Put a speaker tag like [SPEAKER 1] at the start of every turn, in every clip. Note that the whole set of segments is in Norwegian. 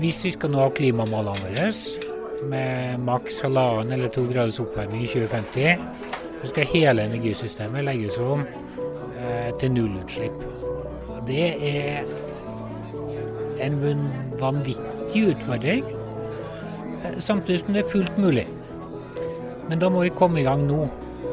[SPEAKER 1] Hvis vi skal nå klimamålene våre med maks halvannen eller to graders oppvarming i 2050, så skal hele energisystemet legges om eh, til nullutslipp. Det er en vanvittig utfordring, eh, samtidig som det er fullt mulig. Men da må vi komme i gang nå.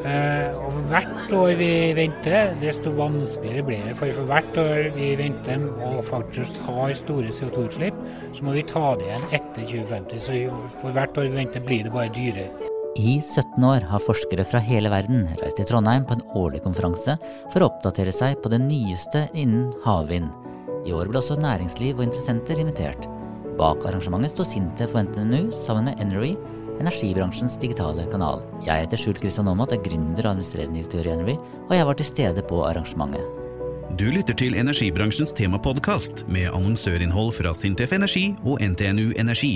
[SPEAKER 1] Eh, og hvert år vi venter, desto vanskeligere blir det. For for hvert år vi venter og faktisk har store CO2-utslipp, så må vi ta det igjen etter 2050. Så for hvert år vi venter, blir det bare dyrere.
[SPEAKER 2] I 17 år har forskere fra hele verden reist til Trondheim på en årlig konferanse for å oppdatere seg på det nyeste innen havvind. I år ble også næringsliv og interessenter invitert. Bak arrangementet står Sintef og NTNU sammen med Energy energibransjens digitale kanal. Jeg heter Skjult Kristian Aamodt, er gründer og administrerende direktør i Energy, og jeg var til stede på arrangementet.
[SPEAKER 3] Du lytter til energibransjens temapodkast med annonsørinnhold fra Sintef Energi og NTNU Energi.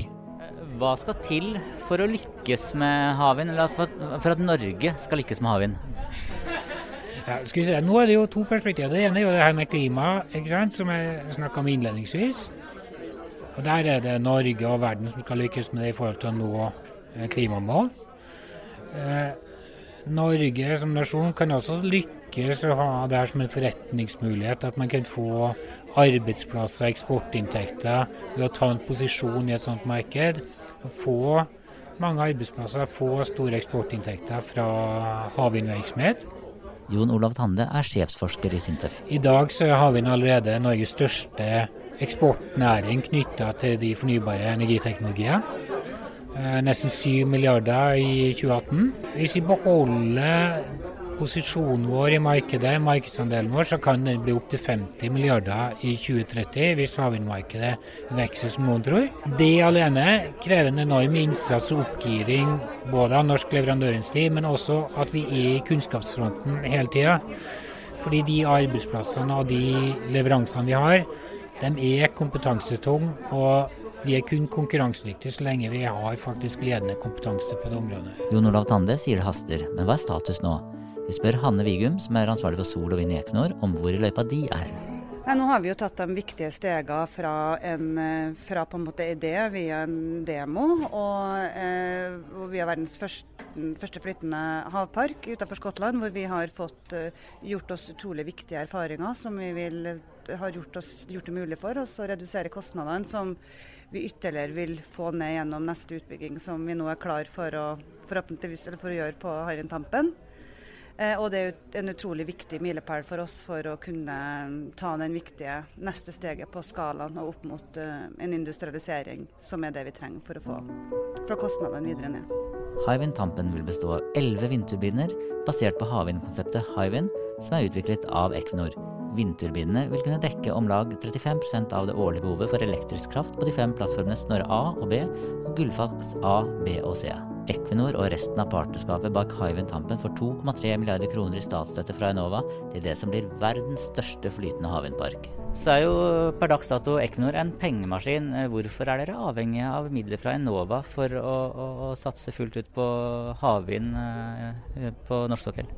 [SPEAKER 2] Hva skal til for å lykkes med havvind, eller for, at Norge skal lykkes med havvind?
[SPEAKER 1] Ja, skal vi se. Nå er det jo to perspektiver. Det ene er jo det her med klima, ikke sant, som jeg snakka om innledningsvis. Og Der er det Norge og verden som skal lykkes med det i forhold til å nå klimamål. Eh, Norge som nasjon kan også lykkes å ha det her som en forretningsmulighet. At man kan få arbeidsplasser, eksportinntekter ved å ta en posisjon i et sånt marked. Få mange arbeidsplasser, få store eksportinntekter fra havvindvirksomhet.
[SPEAKER 2] Jon Olav Tande er sjefsforsker i Sintef.
[SPEAKER 1] I dag så er havvind allerede Norges største eksportnæring knytta til de fornybare energiteknologiene. Eh, nesten 7 milliarder i 2018. Hvis vi beholder posisjonen vår i markedet, markedsandelen vår, så kan den bli opptil 50 milliarder i 2030 hvis havvindmarkedet vokser som noen tror. Det alene krever en enorm innsats og oppgiring både av norsk leverandørindustri, men også at vi er i kunnskapsfronten hele tida. Fordi de arbeidsplassene og de leveransene vi har, de er kompetansetunge. og vi er kun konkurransedyktige så lenge vi har faktisk ledende kompetanse på det området.
[SPEAKER 2] Jon Olav Tande sier det haster, men hva er status nå? Vi spør Hanne Vigum, som er ansvarlig for sol og vind i Equinor, om hvor i løypa de er.
[SPEAKER 4] Ja, nå har vi jo tatt de viktige stegene fra, en, eh, fra på en måte idé via en demo, og, eh, og via verdens første, første flytende havpark utenfor Skottland, hvor vi har fått eh, gjort oss utrolig viktige erfaringer som vi vil, har gjort, oss, gjort det mulig for oss å redusere kostnadene. som vi ytterligere vil få ned gjennom neste utbygging, som vi nå er klar for å, for å gjøre på Hywind Tampen. Eh, og det er en utrolig viktig milepæl for oss for å kunne ta den viktige neste steget på skalaen og opp mot uh, en industrialisering, som er det vi trenger for å få fra kostnadene videre ned.
[SPEAKER 2] Hywind Tampen vil bestå av elleve vindturbiner basert på havvindkonseptet Hywind, som er utviklet av Equinor. Vindturbinene vil kunne dekke om lag 35% av det årlige behovet for elektrisk kraft på de fem plattformene Snorre A og B og Gullfaks A, B og C. Equinor og resten av partnerskapet bak Hywind Tampen får 2,3 milliarder kroner i statsstøtte fra Enova til det som blir verdens største flytende havvindpark. Så er jo per dags dato Equinor en pengemaskin. Hvorfor er dere avhengig av midler fra Enova for å, å, å satse fullt ut på havvind eh, på norsk sokkel?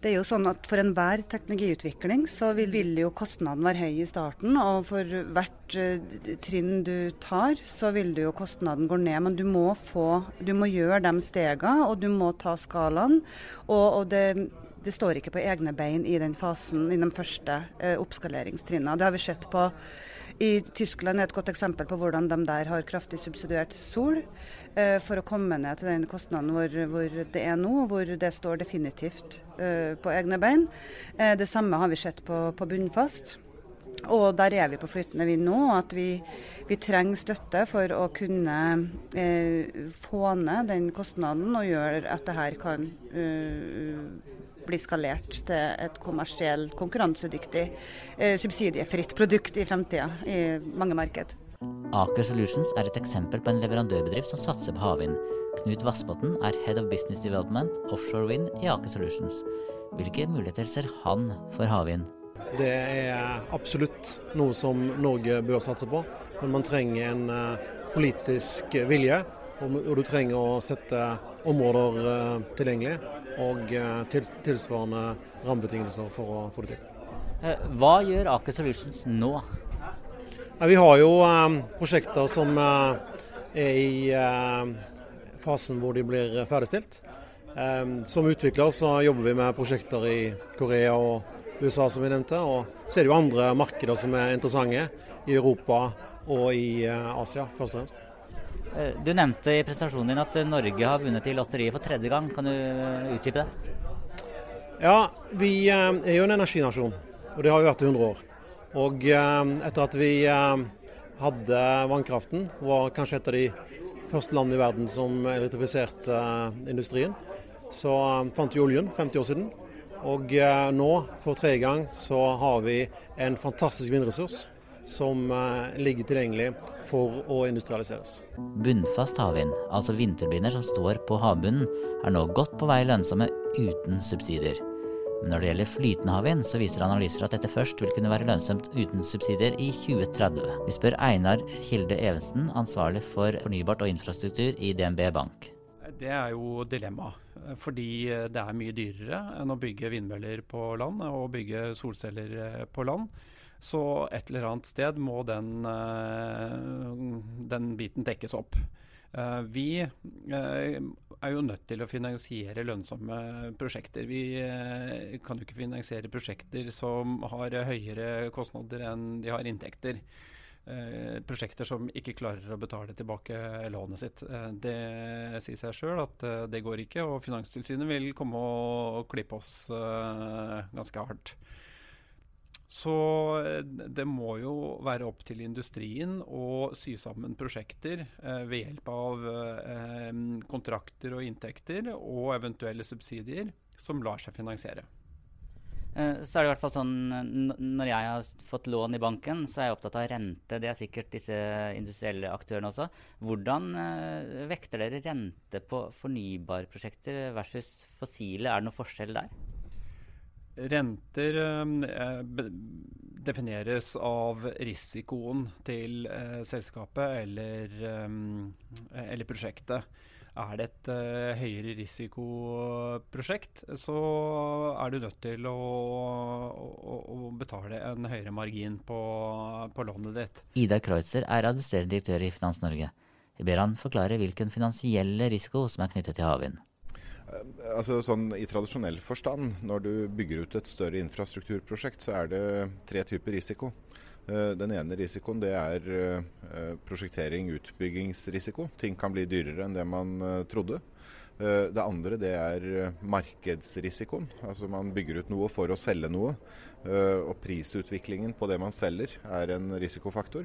[SPEAKER 4] Det er jo sånn at For enhver teknologiutvikling så vil, vil, jo kostnaden være høy i starten. Og for hvert uh, trinn du tar, så vil jo kostnaden gå ned. Men du må, få, du må gjøre de stegene, og du må ta skalaen. Og, og det, det, står ikke på egne bein i den fasen, i de første eh, oppskaleringstrinnene. Det har vi sett på i Tyskland er et godt eksempel på hvordan de der har kraftig subsidiert sol eh, for å komme ned til den kostnaden hvor, hvor, det er nå, hvor det står definitivt eh, på egne bein. Eh, det samme har vi sett på, på bunnfast. Og der er vi på flytende vind nå. At vi, vi trenger støtte for å kunne eh, få ned den kostnaden og gjøre at det her kan eh, bli skalert til et kommersielt, konkurransedyktig, eh, subsidiefritt produkt i fremtida i mange marked.
[SPEAKER 2] Aker Solutions er et eksempel på en leverandørbedrift som satser på havvind. Knut Vassbotn er Head of Business Development Offshore Wind i Aker Solutions. Hvilke muligheter ser han for havvind?
[SPEAKER 5] Det er absolutt noe som Norge bør satse på, men man trenger en uh, politisk vilje. Og, du trenger å sette områder uh, tilgjengelig og uh, tilsvarende rammebetingelser for å få det til.
[SPEAKER 2] Hva gjør Aker Solutions nå?
[SPEAKER 5] Vi har jo prosjekter som er i fasen hvor de blir ferdigstilt. Som utvikler så jobber vi med prosjekter i Korea og USA, som vi nevnte. Og så er det jo andre markeder som er interessante, i Europa og i Asia, først og fremst.
[SPEAKER 2] Eh, du nevnte i presentasjonen din at Norge har vunnet i lotteriet for tredje gang. Kan du utdype det?
[SPEAKER 5] Ja, vi eh, er jo en energinasjon, og det har vi vært i 100 år. Og eh, etter at vi hadde vannkraften, var kanskje et av de første landene i verden som elektrifiserte industrien, så fant vi oljen 50 år siden. Og nå, for tredje gang, så har vi en fantastisk vindressurs som ligger tilgjengelig for å industrialiseres.
[SPEAKER 2] Bunnfast havvind, altså vindturbiner som står på havbunnen, er nå godt på vei lønnsomme uten subsidier. Men når det gjelder flytende havvind, så viser analyser at dette først vil kunne være lønnsomt uten subsidier i 2030. Vi spør Einar Kilde Evensen, ansvarlig for fornybart og infrastruktur i DNB Bank.
[SPEAKER 6] Det er jo dilemma. Fordi det er mye dyrere enn å bygge vindmøller på land og bygge solceller på land. Så et eller annet sted må den, eh, den biten dekkes opp. Eh, vi eh, er jo nødt til å finansiere lønnsomme prosjekter. Vi kan jo ikke finansiere prosjekter som har høyere kostnader enn de har inntekter. Prosjekter som ikke klarer å betale tilbake lånet sitt. det sier seg sjøl at det går ikke, og Finanstilsynet vil komme og klippe oss ganske hardt. Så eh, det må jo være opp til industrien å sy sammen prosjekter eh, ved hjelp av eh, kontrakter og inntekter og eventuelle subsidier som lar seg finansiere.
[SPEAKER 2] Eh, så er det i hvert fall sånn Når jeg har fått lån i banken, så er jeg opptatt av rente. Det er sikkert disse industrielle aktørene også. Hvordan eh, vekter dere rente på fornybarprosjekter versus fossile? Er det noen forskjell der?
[SPEAKER 6] Renter eh, defineres av risikoen til selskapet eller, eller, prosjektet. Er det et uh, høyere risikoprosjekt, så er du nødt til å, å, å betale en høyere margin på, på lånet ditt.
[SPEAKER 2] Ida Kreutzer er administrerende direktør i Finans Norge. Jeg ber han forklare hvilken finansielle risiko som er knyttet til havvind.
[SPEAKER 7] Eh, altså sånn I tradisjonell forstand, når du bygger ut et større infrastrukturprosjekt, så er det tre typer risiko. Eh, den ene risikoen det er eh, prosjektering, utbyggingsrisiko. Ting kan bli dyrere enn det man trodde. Det andre det er markedsrisikoen. Altså Man bygger ut noe for å selge noe. Og prisutviklingen på det man selger er en risikofaktor.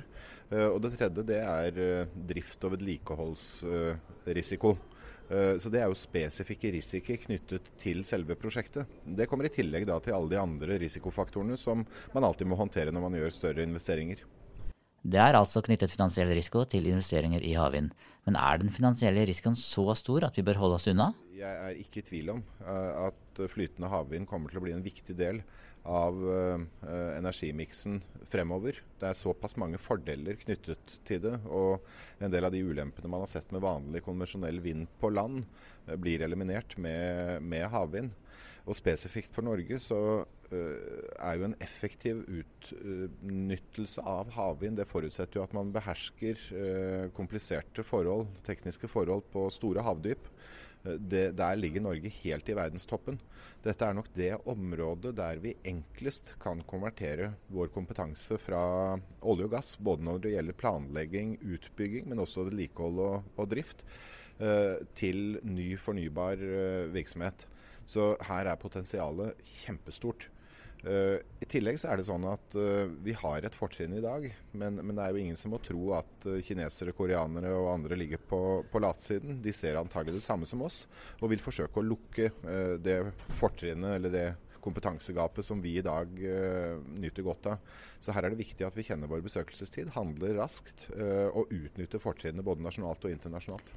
[SPEAKER 7] Og det tredje det er drift- og vedlikeholdsrisiko. Eh, så Det er jo spesifikke risikoer knyttet til selve prosjektet. Det kommer i tillegg da til alle de andre risikofaktorene som man alltid må håndtere når man gjør større investeringer.
[SPEAKER 2] Det er altså knyttet finansiell risiko til investeringer i havvind. Men er den finansielle risikoen så stor at vi bør holde oss unna?
[SPEAKER 7] Jeg er ikke i tvil om eh, at flytende havvind kommer til å bli en viktig del av uh, energimiksen fremover. Det er såpass mange fordeler knyttet til det. Og en del av de ulempene man har sett med vanlig konvensjonell vind på land, uh, blir eliminert med, med, havvind. Og spesifikt for Norge så uh, er jo en effektiv utnyttelse av havvind Det forutsetter jo at man behersker kompliserte forhold, tekniske forhold på store havdyp. Det, der ligger Norge helt i verdenstoppen. Dette er nok det området der vi enklest kan konvertere vår kompetanse fra olje og gass, både når det gjelder planlegging, utbygging, men også vedlikehold og, og drift, eh, til ny fornybar eh, virksomhet. Så her er potensialet kjempestort. Uh, I tillegg så er det sånn at uh, vi har et fortrinn i dag, men, men, det er jo ingen som må tro at uh, kinesere, koreanere og andre ligger på, på latsiden. De ser antagelig det samme som oss og vil forsøke å lukke det fortrinnet eller det kompetansegapet som vi i dag nyter godt av. Så her er det viktig at vi kjenner vår besøkelsestid, handler raskt og utnytter fortrinnet både nasjonalt og internasjonalt.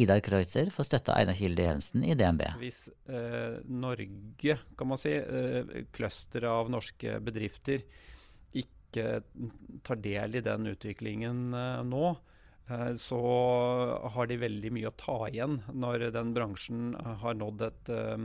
[SPEAKER 2] Idar Kreutzer får støtte av Einar Kilde Evensen i DNB.
[SPEAKER 6] Hvis eh, Norge, kan man si, eh, av norske bedrifter, ikke tar del i den utviklingen eh, nå, eh, så har de veldig mye å ta igjen når den bransjen har nådd et, eh,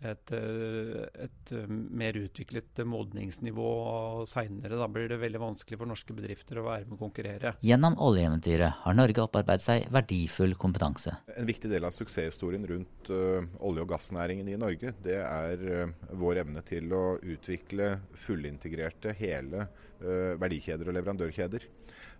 [SPEAKER 6] et, eh, et, eh, mer utviklet modningsnivå seinere. Da blir det veldig vanskelig for norske bedrifter å være med og konkurrere.
[SPEAKER 2] Gjennom oljeeventyret har Norge opparbeidet seg verdifull kompetanse.
[SPEAKER 7] En viktig del av suksesshistorien rundt uh, olje- og gassnæringen i Norge, det er uh, vår evne til å utvikle fullintegrerte hele uh, verdikjeder og leverandørkjeder.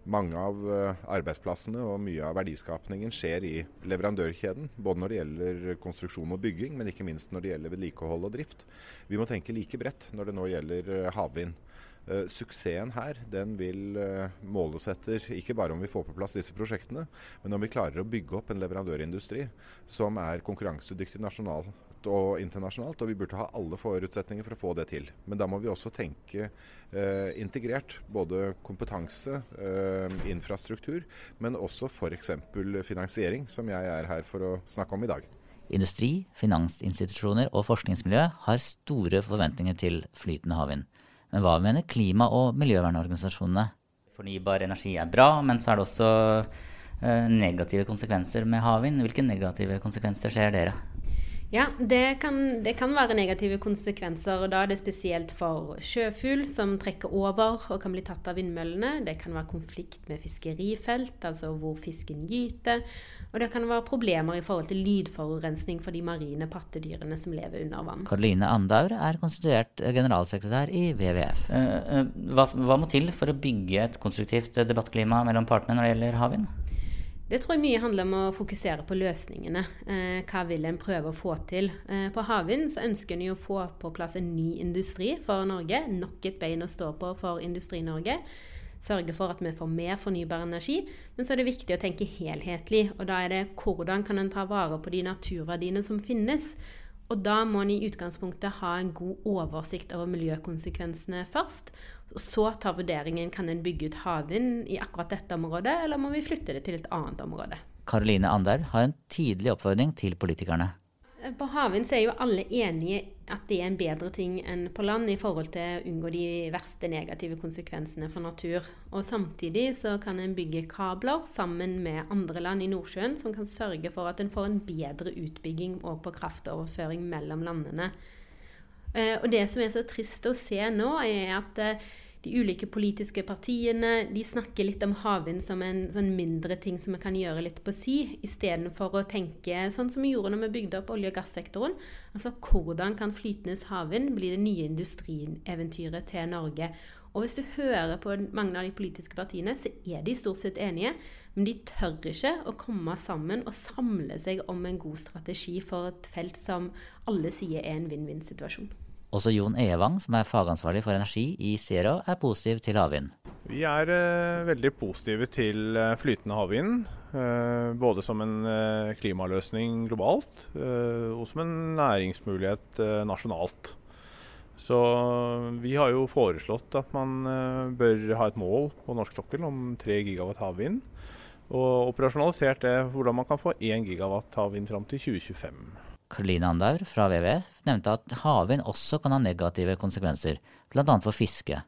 [SPEAKER 7] Mange av eh, arbeidsplassene og mye av verdiskapningen skjer i leverandørkjeden. Både når det gjelder konstruksjon og bygging, men ikke minst når det gjelder vedlikehold og drift. Vi må tenke like bredt når det nå gjelder eh, havvind. Uh, suksessen her den vil uh, måles etter ikke bare om vi får på plass disse prosjektene, men om vi klarer å bygge opp en leverandørindustri som er konkurransedyktig nasjonalt og internasjonalt, og vi burde ha alle forutsetninger for å få det til. Men da må vi også tenke uh, integrert. Både kompetanse, infrastruktur, men også f.eks. finansiering, som jeg er her for å snakke om i dag.
[SPEAKER 2] Industri, finansinstitusjoner og forskningsmiljø har store forventninger til flytende havvind. Men hva mener klima- og miljøvernorganisasjonene? Fornybar energi er bra, men så er det også eh, negative konsekvenser med havvind. Hvilke negative konsekvenser ser dere?
[SPEAKER 8] Ja, det kan, det kan, være negative konsekvenser. og Da er det spesielt for sjøfugl, som trekker over og kan bli tatt av vindmøllene. Det kan være konflikt med fiskerifelt, altså hvor fisken gyter. Og det kan være problemer i forhold til lydforurensning for de marine pattedyrene som lever under vann.
[SPEAKER 2] Karoline Andaur er konstituert generalsekretær i WWF. Eh, eh, hva, hva må til for å bygge et konstruktivt debattklima mellom partene når det gjelder havvind?
[SPEAKER 8] Det tror jeg mye handler om å fokusere på løsningene. Eh, hva vil en prøve å få til? Eh, på havvind ønsker en jo å få på plass en ny industri for Norge. Nok et bein å stå på for Industri-Norge. Sørge for at vi får mer fornybar energi. Men så er det viktig å tenke helhetlig. Og da er det hvordan kan en ta vare på de naturverdiene som finnes? Og da må en i utgangspunktet ha en god oversikt over miljøkonsekvensene først. Og så tar vurderingen kan en bygge ut havvind i akkurat dette området, eller må vi flytte det til et annet område.
[SPEAKER 2] Karoline Ander har en tydelig oppfordring til politikerne.
[SPEAKER 8] På havvind er jo alle enige at det er en bedre ting enn på land i forhold til å unngå de verste negative konsekvensene for natur. Og samtidig så kan en bygge kabler sammen med andre land i Nordsjøen som kan sørge for at en får en bedre utbygging og på kraftoverføring mellom landene. Eh, og det som er så trist å se nå, er at eh, de ulike politiske partiene de snakker litt om havvind som en sånn mindre ting som vi kan gjøre litt på si, istedenfor å tenke sånn som vi gjorde når vi bygde opp olje- og gassektoren. Altså hvordan kan flytende havvind bli det nye industrieventyret til Norge? Og hvis du hører på mange av de politiske partiene, så er de stort sett enige. Men de tør ikke å komme sammen og samle seg om en god strategi for et felt som alle sier er en vinn-vinn-situasjon.
[SPEAKER 2] Også Jon Evang, som er fagansvarlig for energi i Zero, er positiv til havvind.
[SPEAKER 9] Vi er uh, veldig positive til uh, flytende havvind. Uh, både som en klimaløsning globalt og som en næringsmulighet nasjonalt. Så vi har jo foreslått at man bør ha et mål på norsk sokkel om 3 gigawatt havvind. Og operasjonalisert det hvordan man kan få 1 gigawatt havvind fram til 2025.
[SPEAKER 2] Karoline Andaur fra WWF nevnte at havvind også kan ha negative konsekvenser, bl.a. for fiske.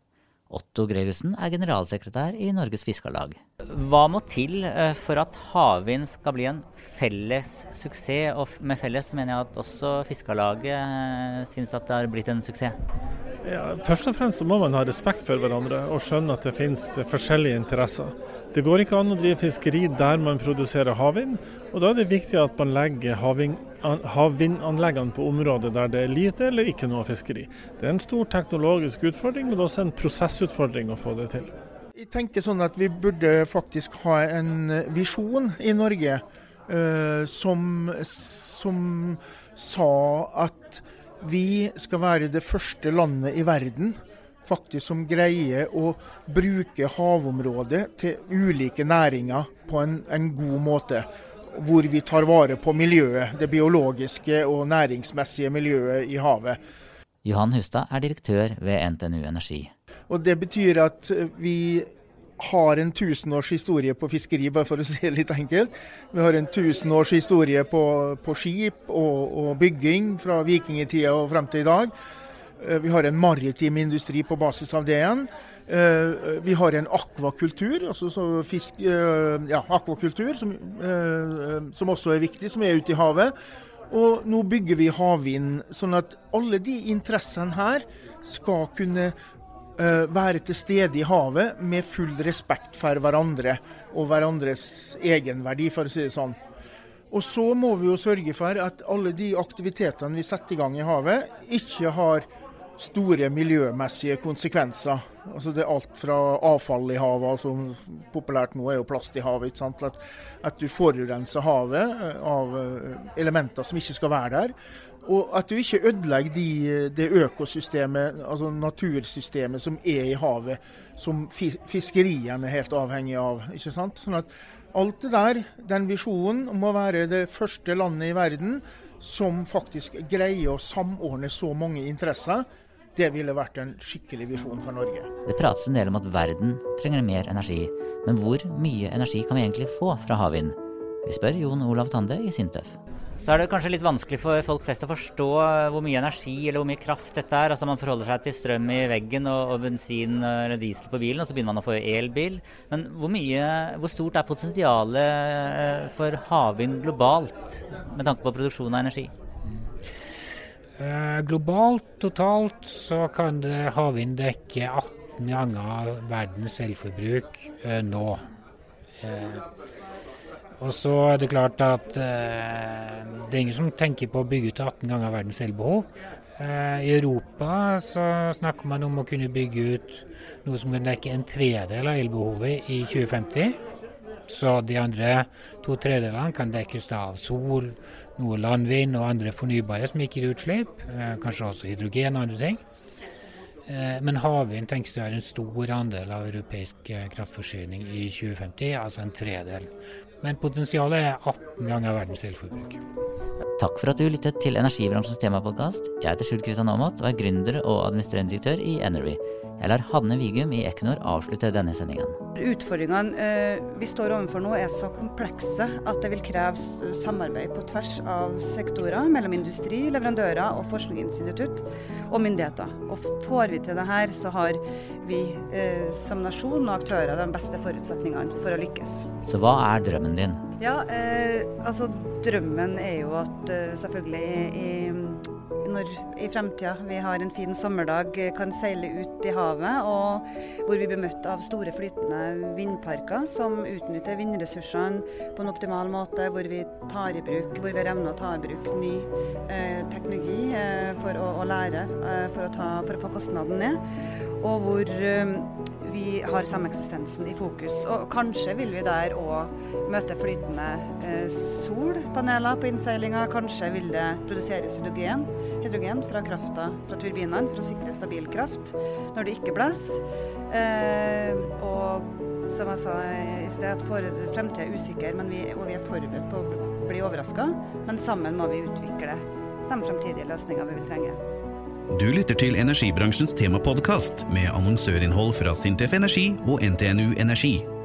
[SPEAKER 2] Otto Gregussen er generalsekretær i Norges Fiskarlag. Hva må til eh, for at havvind skal bli en felles suksess? Og med felles mener jeg at også Fiskarlaget eh, syns at det har blitt en suksess.
[SPEAKER 10] Ja, først og fremst så må man ha respekt for hverandre og skjønne at det finnes forskjellige interesser. Det går ikke an å drive fiskeri der man produserer havvind, og da er det viktig at man legger havvindanleggene på områder der det er lite eller ikke noe fiskeri. Det er en stor teknologisk utfordring, men også en prosessutfordring å få det til.
[SPEAKER 11] Jeg tenker sånn at Vi burde faktisk ha en visjon i Norge uh, som, som sa at vi skal være det første landet i verden faktisk som greier å bruke havområdet til ulike næringer på en, en god måte. Hvor vi tar vare på miljøet, det biologiske og næringsmessige miljøet i havet.
[SPEAKER 2] Johan Hustad er direktør ved NTNU Energi.
[SPEAKER 11] Og Det betyr at vi har en tusenårs historie på fiskeri, bare for å si det litt enkelt. Vi har en tusenårs historie på, på skip og, og, bygging fra vikingtida og frem til i dag. Eh, vi har en maritim industri på basis av det igjen. Eh, vi har en akvakultur, altså fisk, eh, ja, akvakultur som, som, også er viktig, som er ute i havet. Og nå bygger vi havvind, sånn at alle de interessene her skal kunne være til stede i havet med full respekt for hverandre og hverandres egenverdi, for å si det sånn. Og så må vi jo sørge for at alle de aktivitetene vi setter i gang i havet, ikke har store miljømessige konsekvenser. Altså Det er alt fra avfall i havet, altså populært nå er jo plast i havet. ikke sant? At, at du forurenser havet eh, av eh, elementer som ikke skal være der. Og at du ikke ødelegger de, det økosystemet, altså natursystemet som er i havet, som fiskeriene er helt avhengig av. ikke sant? Sånn at alt det der, den visjonen om å være det første landet i verden som faktisk greier å samordne så mange interesser, det ville vært en skikkelig visjon for Norge.
[SPEAKER 2] Det prates en del om at verden trenger mer energi. Men hvor mye energi kan vi egentlig få fra havvind? Vi spør Jon Olav Tande i Sintef så er det kanskje litt vanskelig for folk flest å forstå hvor mye energi eller hvor mye kraft dette er. Altså Man forholder seg til strøm i veggen og, og bensin eller diesel på bilen, og så begynner man å få elbil. Men hvor, mye, hvor stort er potensialet eh, for havvind globalt med tanke på produksjon av energi?
[SPEAKER 1] Eh, globalt totalt så kan havvind dekke 18 ganger verdens selvforbruk eh, nå. Eh, og så er det klart at eh, det er ingen som tenker på å bygge ut 18 ganger verdens elbehov. Eh, I Europa så snakker man om å kunne bygge ut noe som kan dekke en tredel av elbehovet i 2050. Så de andre to tredjedelene kan dekkes av sol, noe landvind og andre fornybare som ikke gir utslipp. Eh, kanskje også hydrogen og andre ting. Eh, men havvind tenkes å være en stor andel av europeisk eh, kraftforsyning i 2050, altså en tredel. Men potensialet er 18 ganger verdens elforbruk.
[SPEAKER 2] Takk for at du lyttet til energibransjens temapodkast. Jeg heter Skjult Kristian Aamodt og er gründer og administrerende direktør i Energy. Jeg lar Hanne Vigum i Equinor avslutte denne sendingen.
[SPEAKER 4] Utfordringene eh, vi står overfor nå er så komplekse at det vil kreve samarbeid på tvers av sektorer mellom industri, leverandører og forskningsinstitutt og myndigheter. Og får vi til det her, så har vi eh, som nasjon og aktører de beste forutsetningene for å lykkes.
[SPEAKER 2] Så hva er drømmen din?
[SPEAKER 4] Ja, eh, altså drømmen er jo at eh, selvfølgelig i når i fremtida vi har en fin sommerdag, kan seile ut i havet, og hvor vi blir møtt av store flytende vindparker som utnytter vindressursene på en optimal måte, hvor vi tar i bruk, hvor vi har å ta i bruk ny eh, teknologi eh, for å, å lære, eh, for, å ta, for, å få kostnaden ned, og hvor eh, vi har sameksistensen i fokus. Og kanskje vil vi der òg møte flytende eh, solpaneler på innseilinga. Kanskje vil det produseres hydrogen, hydrogen fra krafta fra turbinene for å sikre stabil kraft når det ikke blåser. Eh, og som jeg sa i sted, fremtida er usikker, vi, og vi er forberedt på å bli overraska. Men sammen må vi utvikle de fremtidige løsningene vi vil trenge.
[SPEAKER 3] Du lytter til energibransjens temapodkast med annonsørinnhold fra Sintef Energi og NTNU Energi.